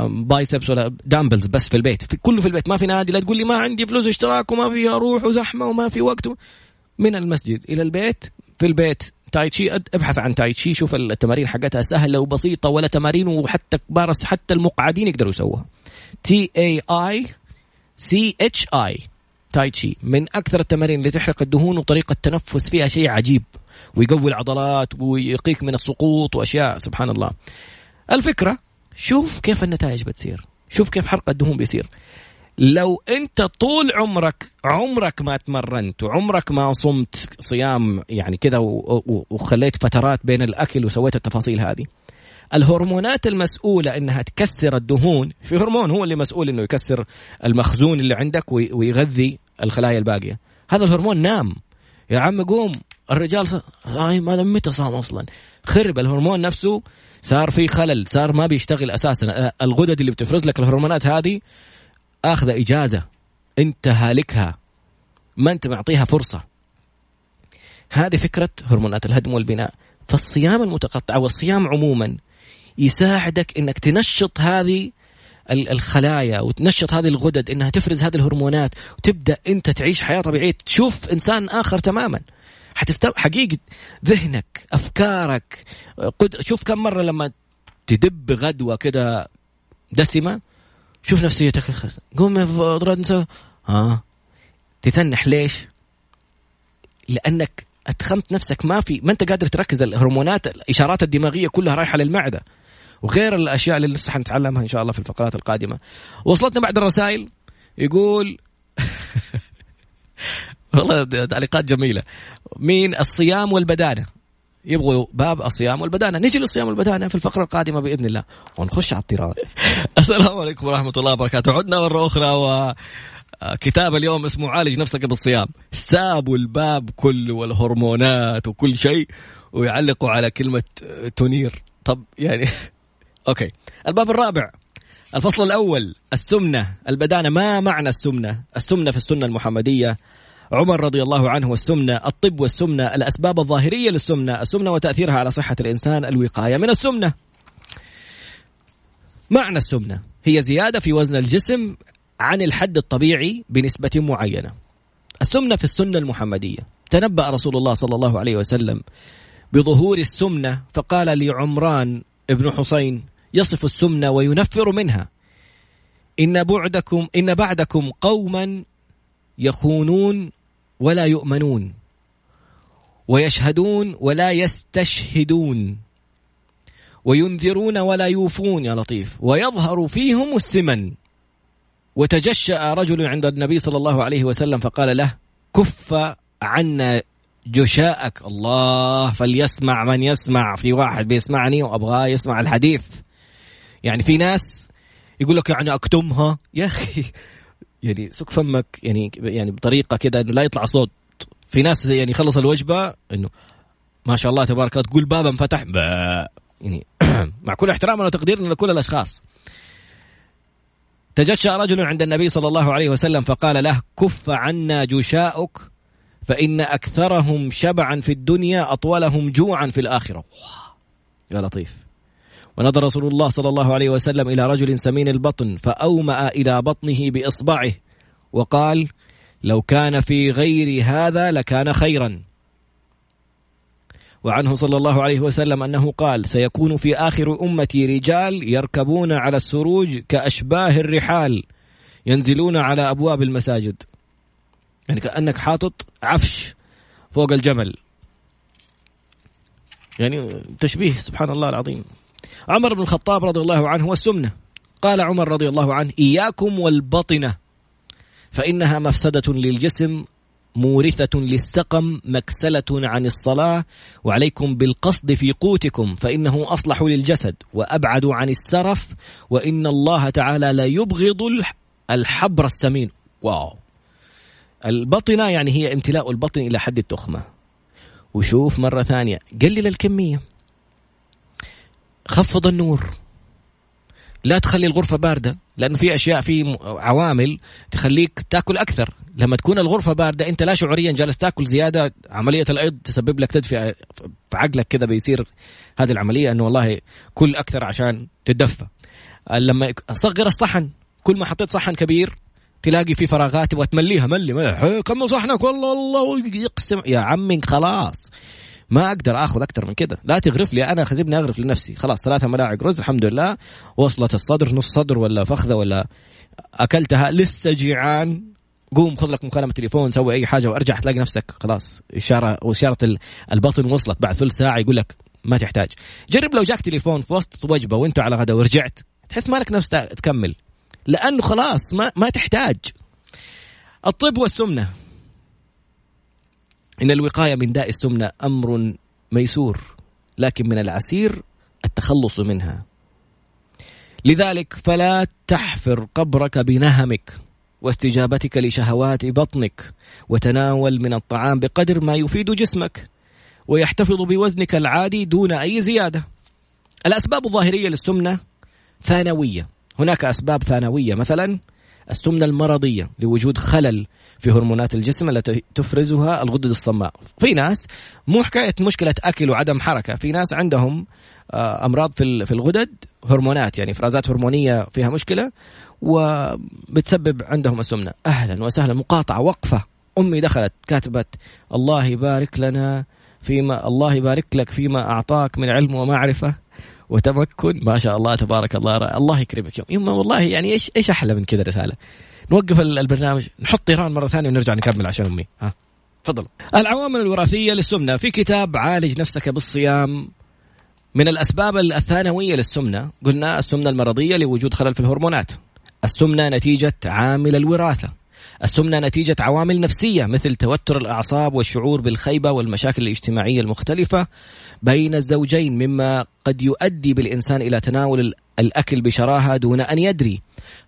biceps ولا dumbbells بس في البيت. في كله في البيت ما في نادي. لا تقول لي ما عندي فلوس اشتراك وما في أروح وزحمة وما في وقت من المسجد إلى البيت في البيت تاي تشي ابحث عن تاي تشي شوف التمارين حقتها سهلة وبسيطة ولا تمارين وحتى كبار حتى المقعدين يقدروا يسووها. تي اي اي سي اتش اي تاي تشي من أكثر التمارين اللي تحرق الدهون وطريقة التنفس فيها شيء عجيب ويقوي العضلات ويقيك من السقوط وأشياء سبحان الله. الفكرة شوف كيف النتائج بتصير شوف كيف حرق الدهون بيصير. لو انت طول عمرك عمرك ما تمرنت وعمرك ما صمت صيام يعني كذا وخليت فترات بين الأكل وسويت التفاصيل هذه الهرمونات المسؤولة إنها تكسر الدهون في هرمون هو اللي مسؤول إنه يكسر المخزون اللي عندك ويغذي الخلايا الباقية. هذا الهرمون نام. يا عم قوم الرجال صار آه ما متى صام أصلا؟ خرب الهرمون نفسه صار في خلل صار ما بيشتغل أساسا. الغدد اللي بتفرز لك الهرمونات هذه أخذ إجازة أنت هالكها ما أنت معطيها فرصة. هذه فكرة هرمونات الهدم والبناء فالصيام المتقطع والصيام عموما يساعدك إنك تنشط هذه الخلايا وتنشط هذه الغدد إنها تفرز هذه الهرمونات وتبدأ أنت تعيش حياة طبيعية. تشوف إنسان آخر تماما. حتستو حقيقة ذهنك أفكارك قد... شوف كم مرة لما تدب غدوة كده دسمة شوف نفسيتك قوم يا نسوي. ها؟ تثنح ليش؟ لأنك اتخمت نفسك. ما في ما أنت قادر تركز. الهرمونات الإشارات الدماغية كلها رايحة للمعدة. وغير الأشياء اللي لسه حنتعلمها إن شاء الله في الفقرات القادمة. وصلتنا بعد الرسائل. يقول والله تعليقات جميلة. مين؟ الصيام والبدانة. يبغوا باب الصيام والبدانة. نجي للصيام والبدانة في الفقرة القادمة بإذن الله ونخش على الطيران السلام عليكم ورحمة الله وبركاته. عدنا مرة أخرى و كتاب اليوم اسمه عالج نفسك بالصيام. سابوا الباب كله والهرمونات وكل شيء ويعلقوا على كلمة تنير. طب يعني أوكي. الباب الرابع. الفصل الأول. السمنة. البدانة. ما معنى السمنة؟ السمنة في السنة المحمدية عمر رضي الله عنه والسمنة الطب والسمنة الأسباب الظاهرية للسمنة السمنة وتأثيرها على صحة الإنسان الوقاية من السمنة. معنى السمنة هي زيادة في وزن الجسم عن الحد الطبيعي بنسبة معينة. السمنة في السنة المحمدية. تنبأ رسول الله صلى الله عليه وسلم بظهور السمنة فقال لعمران ابن حسين يصف السمنة وينفر منها. إن بعدكم إن بعدكم قوما يخونون ولا يؤمنون ويشهدون ولا يستشهدون وينذرون ولا يوفون يا لطيف ويظهر فيهم السمن وتجشأ رجل عند النبي صلى الله عليه وسلم فقال له كف عنا جشاءك. الله فليسمع من يسمع. في واحد بيسمعني وأبغاه يسمع الحديث. يعني في ناس يقول لك يعني أكتمها. يا أخي يعني سك فمك يعني يعني بطريقة كده إنه لا يطلع صوت. في ناس يعني يخلص الوجبة إنه ما شاء الله تبارك الله تقول باب انفتح. يعني مع كل احترامنا وتقديرنا لكل الأشخاص. تجشأ رجل عند النبي صلى الله عليه وسلم فقال له كف عنا جشاؤك فإن أكثرهم شبعا في الدنيا أطولهم جوعا في الآخرة. يا لطيف. ونظر رسول الله صلى الله عليه وسلم إلى رجل سمين البطن فأومأ إلى بطنه بإصبعه وقال لو كان في غير هذا لكان خيرا وعنه صلى الله عليه وسلم أنه قال: سيكون في آخر أمتي رجال يركبون على السروج كأشباه الرحال ينزلون على أبواب المساجد. يعني كأنك حاطط عفش فوق الجمل. يعني تشبيه سبحان الله العظيم. عمر بن الخطاب رضي الله عنه والسمنه. قال عمر رضي الله عنه: إياكم والبطنة فإنها مفسدة للجسم مورثة للسقم مكسلة عن الصلاة وعليكم بالقصد في قوتكم فإنه أصلح للجسد وأبعد عن السرف وإن الله تعالى لا يبغض الحبر السمين. واو. البطنة يعني هي امتلاء البطن إلى حد التخمة. وشوف مرة ثانية قلل الكمية. خفض النور. لا تخلي الغرفة باردة لأنه في أشياء في عوامل تخليك تأكل أكثر. لما تكون الغرفة باردة أنت لا شعوريا جالس تأكل زيادة. عملية الأيض تسبب لك تدفئة في عقلك كذا بيصير هذه العملية أنه والله كل أكثر عشان تدفى لما صغر الصحن. كل ما حطيت صحن كبير تلاقي في فراغات تبغى تمليها. ملي كم صحنك. والله الله يقسم يا عمي خلاص. ما أقدر آخذ أكثر من كذا لا تغرف لي أنا خزبني أغرف لنفسي. خلاص ثلاثة ملاعق رز الحمد لله. وصلت الصدر نص صدر ولا فخذة ولا أكلتها. لسه جيعان. قوم خذ لك مكالمة تليفون سوي أي حاجة وأرجع تلاقي نفسك. خلاص إشارة وإشارة البطن وصلت. بعد ثلث ساعة يقول لك ما تحتاج. جرب لو جاك تليفون في وسط وجبة وانت على غدا ورجعت تحس مالك نفس تكمل. لأنه خلاص ما ما تحتاج. الطب والسمنة. إن الوقاية من داء السمنة أمر ميسور لكن من العسير التخلص منها لذلك فلا تحفر قبرك بنهمك واستجابتك لشهوات بطنك وتناول من الطعام بقدر ما يفيد جسمك ويحتفظ بوزنك العادي دون أي زيادة. الأسباب الظاهرية للسمنة ثانوية، هناك أسباب ثانوية مثلا السمنة المرضية لوجود خلل في هرمونات الجسم التي تفرزها الغدد الصماء. في ناس مو حكاية مشكلة أكل وعدم حركة، في ناس عندهم آه، أمراض في الغدد هرمونات يعني افرازات هرمونية فيها مشكلة وبتسبب عندهم السمنة. أهلا وسهلا مقاطعة وقفة. أمي دخلت كاتبت الله يبارك لنا فيما الله يبارك لك فيما أعطاك من علم ومعرفة. وتمكن ما شاء الله تبارك الله الله يكرمك يوم. يما والله يعني إيش إيش أحلى من كذا رسالة؟ نوقف البرنامج نحط طيران مرة ثانية ونرجع نكمل عشان أمي. ها تفضل. العوامل الوراثية للسمنة. في كتاب عالج نفسك بالصيام. من الأسباب الثانوية للسمنة قلنا السمنة المرضية لوجود خلل في الهرمونات. السمنة نتيجة عامل الوراثة. السمنة نتيجة عوامل نفسية مثل توتر الأعصاب والشعور بالخيبة والمشاكل الاجتماعية المختلفة بين الزوجين مما قد يؤدي بالإنسان إلى تناول الأكل بشراهة دون أن يدري.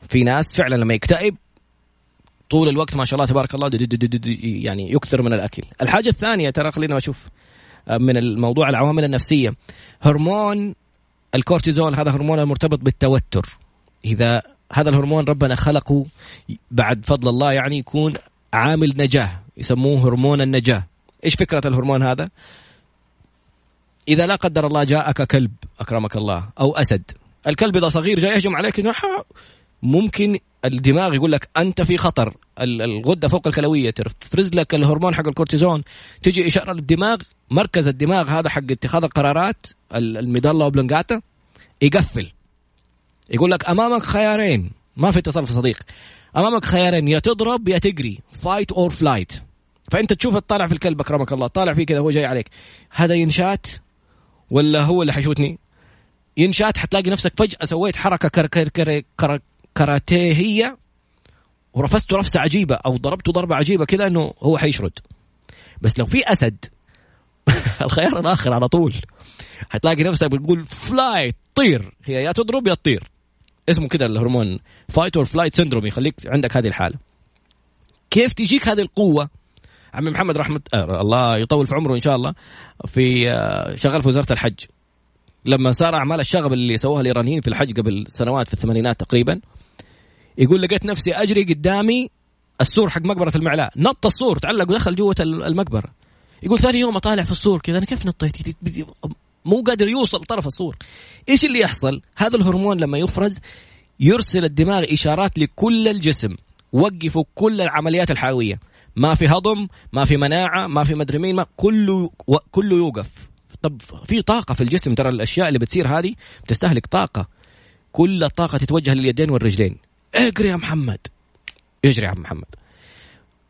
في ناس فعلا لما يكتئب طول الوقت ما شاء الله تبارك الله دي دي دي يعني يكثر من الأكل. الحاجة الثانية ترى خلينا أشوف من الموضوع العوامل النفسية. هرمون الكورتيزول هذا هرمون المرتبط بالتوتر. إذا هذا الهرمون ربنا خلقه بعد فضل الله يعني يكون عامل نجاة يسموه هرمون النجاة. إيش فكرة الهرمون هذا؟ إذا لا قدر الله جاءك كلب أكرمك الله أو أسد. الكلب إذا صغير جاي يهجم عليك ممكن الدماغ يقول لك أنت في خطر. الغدة فوق الكلوية تفرز لك الهرمون حق الكورتيزون تجي إشارة للدماغ مركز الدماغ هذا حق اتخاذ القرارات ال medulla oblongata يقفل. يقول لك أمامك خيارين. ما في اتصال في صديق. أمامك خيارين. يا تضرب يا تجري. fight or flight فأنت تشوف طالع في الكلب أكرمك الله. طالع فيه كذا هو جاي عليك. هذا ينشات ولا هو اللي حيشوتني؟ ينشات حتلاقي نفسك فجأة سويت حركة كر كر كر كر كاراتيهيه ورفسته رفسه عجيبة أو ضربته ضربة عجيبة كذا إنه هو حيشرد. بس لو في أسد الخيار الآخر على طول. حتلاقي نفسك بتقول flight طير. هي يا تضرب يا تطير. اسمه كده الهرمون fight or flight syndrome يخليك عندك هذه الحالة. كيف تجيك هذه القوة؟ عمي محمد رحمه آه الله يطول في عمره إن شاء الله. في آه شغال في وزارة الحج. لما صار أعمال الشغب اللي سووها الإيرانيين في الحج قبل سنوات في الثمانينات تقريبا يقول لقيت نفسي أجري قدامي السور حق مقبرة المعلاء. نط السور تعلق ودخل جوة المقبرة. يقول ثاني يوم أطالع في السور كذا أنا كيف نطيت؟ مو قادر يوصل طرف السور إيش اللي يحصل؟ هذا الهرمون لما يفرز يرسل الدماغ إشارات لكل الجسم. وقفوا كل العمليات الحيوية. ما في هضم ما في مناعة ما في مدري مين ما كله كله يوقف. طب في طاقة في الجسم ترى الأشياء اللي بتصير هذه بتستهلك طاقة. كل الطاقه تتوجه لليدين والرجلين. اجري يا محمد. اجري يا محمد.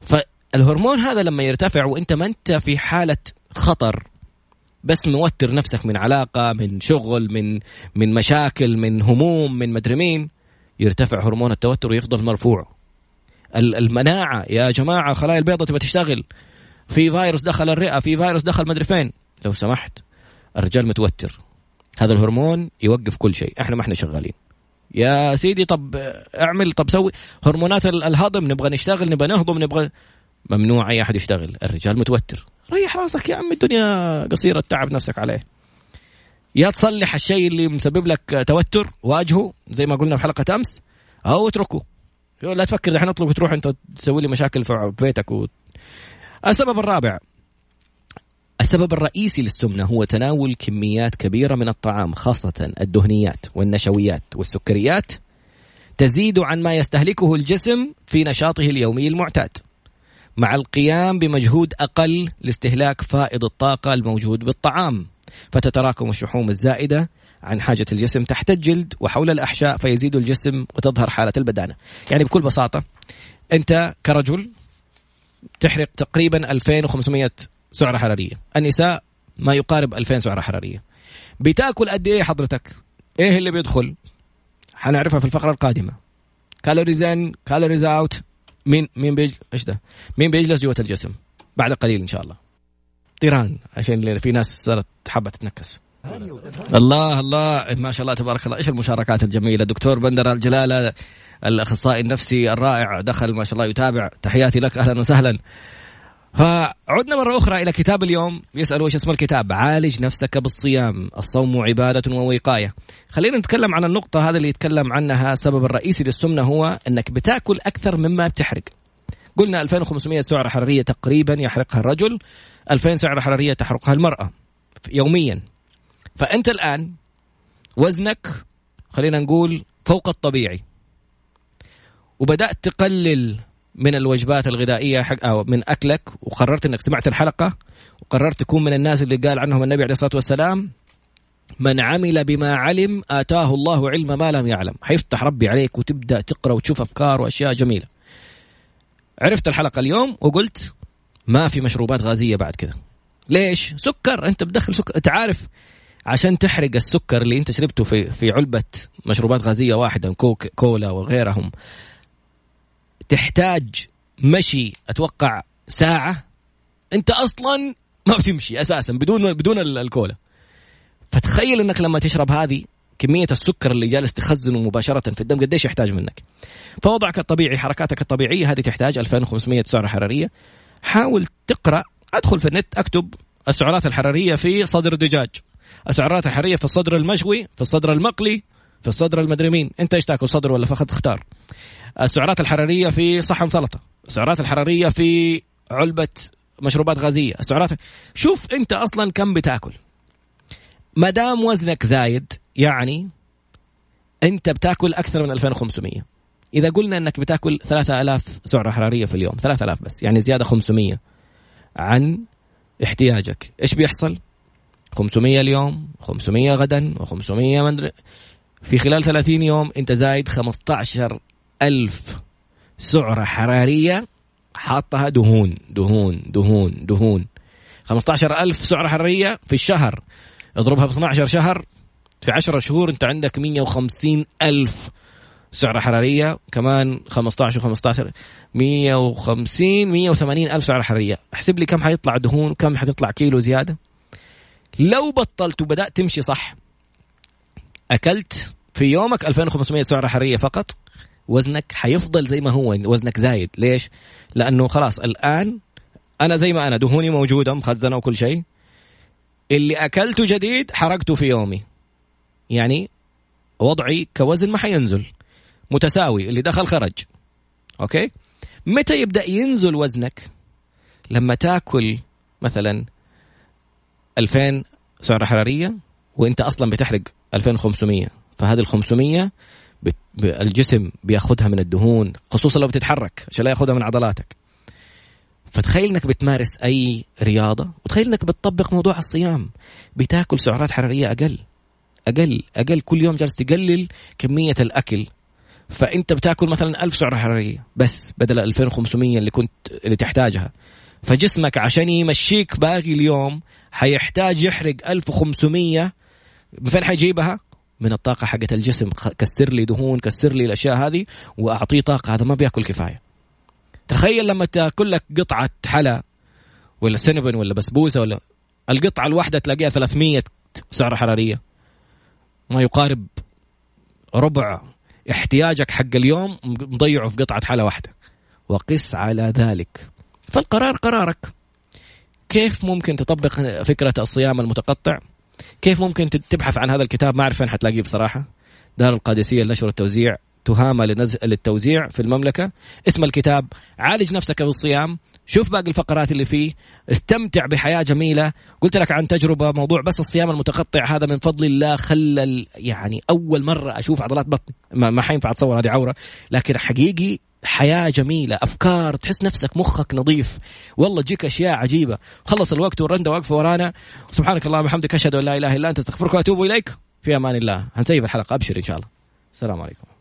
فالهرمون هذا لما يرتفع وإنت ما إنت في حالة خطر بس موتر نفسك من علاقة من شغل من من مشاكل من هموم من مدري مين. يرتفع هرمون التوتر ويفضل مرفوع. المناعة يا جماعة الخلايا البيضاء تبغى تشتغل. في فيروس دخل الرئة في فيروس دخل مدري فين. لو سمحت الرجال متوتر. هذا الهرمون يوقف كل شيء. إحنا ما إحنا شغالين. يا سيدي طب أعمل طب سوي. هرمونات الهضم نبغى نشتغل نبغى نهضم نبغى ممنوع أي أحد يشتغل. الرجال متوتر. ريح راسك يا عم الدنيا قصيرة تعب نفسك عليه. يا تصلح الشيء اللي مسبب لك توتر واجهه زي ما قلنا في حلقة أمس أو اتركه. لا تفكر الحين اطلب وتروح أنت تسوي لي مشاكل في بيتك و... السبب الرابع. السبب الرئيسي للسمنة هو تناول كميات كبيرة من الطعام خاصة الدهنيات والنشويات والسكريات تزيد عن ما يستهلكه الجسم في نشاطه اليومي المعتاد. مع القيام بمجهود أقل لاستهلاك فائض الطاقة الموجود بالطعام. فتتراكم الشحوم الزائدة عن حاجة الجسم تحت الجلد وحول الأحشاء فيزيد الجسم وتظهر حالة البدانة. يعني بكل بساطة أنت كرجل تحرق تقريبا 2500 سعرة حرارية. النساء ما يقارب 2000 سعرة حرارية. بتأكل قد إيه حضرتك؟ إيه اللي بيدخل؟ حنعرفها في الفقرة القادمة. calories in calories out مين مين بيج إيش ده؟ مين بيجلس جوة الجسم؟ بعد قليل إن شاء الله. طيران عشان في ناس صارت حابة تتنكس. الله الله ما شاء الله تبارك الله. إيش المشاركات الجميلة؟ دكتور بندر الجلالة الأخصائي النفسي الرائع دخل ما شاء الله يتابع. تحياتي لك أهلا وسهلا. فعدنا مرة أخرى إلى كتاب اليوم يسأل وش اسم الكتاب؟ عالج نفسك بالصيام الصوم عبادة ووقاية. خلينا نتكلم عن النقطة هذا اللي يتكلم عنها السبب الرئيسي للسمنة هو أنك بتاكل أكثر مما بتحرق. قلنا 2500 سعرة حرارية تقريبا يحرقها الرجل 2000 سعرة حرارية تحرقها المرأة يوميا. فأنت الآن وزنك خلينا نقول فوق الطبيعي. وبدأت تقلل من الوجبات الغذائية حق أو من أكلك وقررت إنك سمعت الحلقة وقررت تكون من الناس اللي قال عنهم النبي عليه الصلاة والسلام من عمل بما علم آتاه الله علم ما لم يعلم. حيفتح ربي عليك وتبدأ تقرأ وتشوف أفكار وأشياء جميلة. عرفت الحلقة اليوم وقلت ما في مشروبات غازية بعد كذا. ليش؟ سكر أنت بتدخل سكر أنت عارف عشان تحرق السكر اللي أنت شربته في في علبة مشروبات غازية واحدة كوك كولا وغيرهم. تحتاج مشي أتوقع ساعة. أنت أصلا ما بتمشي أساسا بدون بدون الكولا. فتخيل إنك لما تشرب هذه كمية السكر اللي جالس تخزنه مباشرة في الدم قديش يحتاج منك؟ فوضعك الطبيعي حركاتك الطبيعية هذه تحتاج 2500 سعرة حرارية. حاول تقرأ أدخل في النت أكتب السعرات الحرارية في صدر الدجاج السعرات الحرارية في الصدر المشوي في الصدر المقلي في الصدر المدري مين. انت إيش تاكل صدر ولا فخذ؟ اختار. السعرات الحرارية في صحن سلطة. السعرات الحرارية في علبة مشروبات غازية. السعرات شوف انت أصلا كم بتاكل. ما دام وزنك زايد يعني انت بتاكل أكثر من 2500 إذا قلنا إنك بتاكل 3000 سعرة حرارية في اليوم 3000 بس يعني زيادة 500 عن احتياجك. إيش بيحصل؟ 500 اليوم 500 غدا و500 مدري في خلال 30 يوم انت زايد 15 ألف سعرة حرارية حاطها دهون دهون دهون دهون. 15 ألف سعرة حرارية في الشهر. اضربها ب 12 شهر. في 10 شهور انت عندك 150 ألف سعرة حرارية. كمان 15 و15 150 180 ألف سعرة حرارية. احسب لي كم حيطلع دهون كم حتطلع كيلو زيادة. لو بطلت وبدأت تمشي صح أكلت في يومك 2500 سعرة حرارية فقط وزنك حيفضل زي ما هو وزنك زايد. ليش؟ لأنه خلاص الآن أنا زي ما أنا دهوني موجودة مخزنة وكل شيء. اللي أكلته جديد حرقته في يومي. يعني وضعي كوزن ما حينزل. متساوي اللي دخل خرج. أوكي؟ متى يبدأ ينزل وزنك؟ لما تاكل مثلا 2000 سعرة حرارية وانت أصلا بتحرق 2500 فهذه ال 500 الجسم بياخذها من الدهون خصوصا لو بتتحرك عشان لا ياخذها من عضلاتك. فتخيل انك بتمارس أي رياضة وتخيل انك بتطبق موضوع الصيام. بتاكل سعرات حرارية أقل أقل أقل. كل يوم جالس تقلل كمية الأكل. فأنت بتاكل مثلا ألف سعرة حرارية بس بدل 2500 اللي كنت اللي تحتاجها. فجسمك عشان يمشيك باقي اليوم حيحتاج يحرق 1500 من فين حيجيبها؟ من الطاقة حقت الجسم. كسر لي دهون كسر لي الأشياء هذه وأعطيه طاقة. هذا ما بيأكل كفاية. تخيل لما تأكل لك قطعة حلا ولا سينبن ولا بسبوسة ولا القطعة الواحدة تلاقيها 300 سعرة حرارية. ما يقارب ربع احتياجك حق اليوم مضيعه في قطعة حلا واحدة. وقس على ذلك. فالقرار قرارك. كيف ممكن تطبق فكرة الصيام المتقطع؟ كيف ممكن تبحث عن هذا الكتاب؟ ما أعرف فين حتلاقيه بصراحة. دار القادسية للنشر والتوزيع تهامة للتوزيع في المملكة. اسم الكتاب عالج نفسك بالصيام شوف باقي الفقرات اللي فيه. استمتع بحياة جميلة. قلت لك عن تجربة موضوع بس الصيام المتقطع هذا من فضل الله خلى يعني أول مرة أشوف عضلات بطن. ما, ما حينفع أتصور هذه عورة. لكن حقيقي حياة جميلة أفكار تحس نفسك مخك نظيف. والله تجيك أشياء عجيبة. خلص الوقت والرنده واقفة ورانا. سبحانك اللهم وبحمدك أشهد أن لا إله إلا أنت أستغفرك وأتوب إليك. في أمان الله. هنسيب الحلقة أبشر إن شاء الله. السلام عليكم.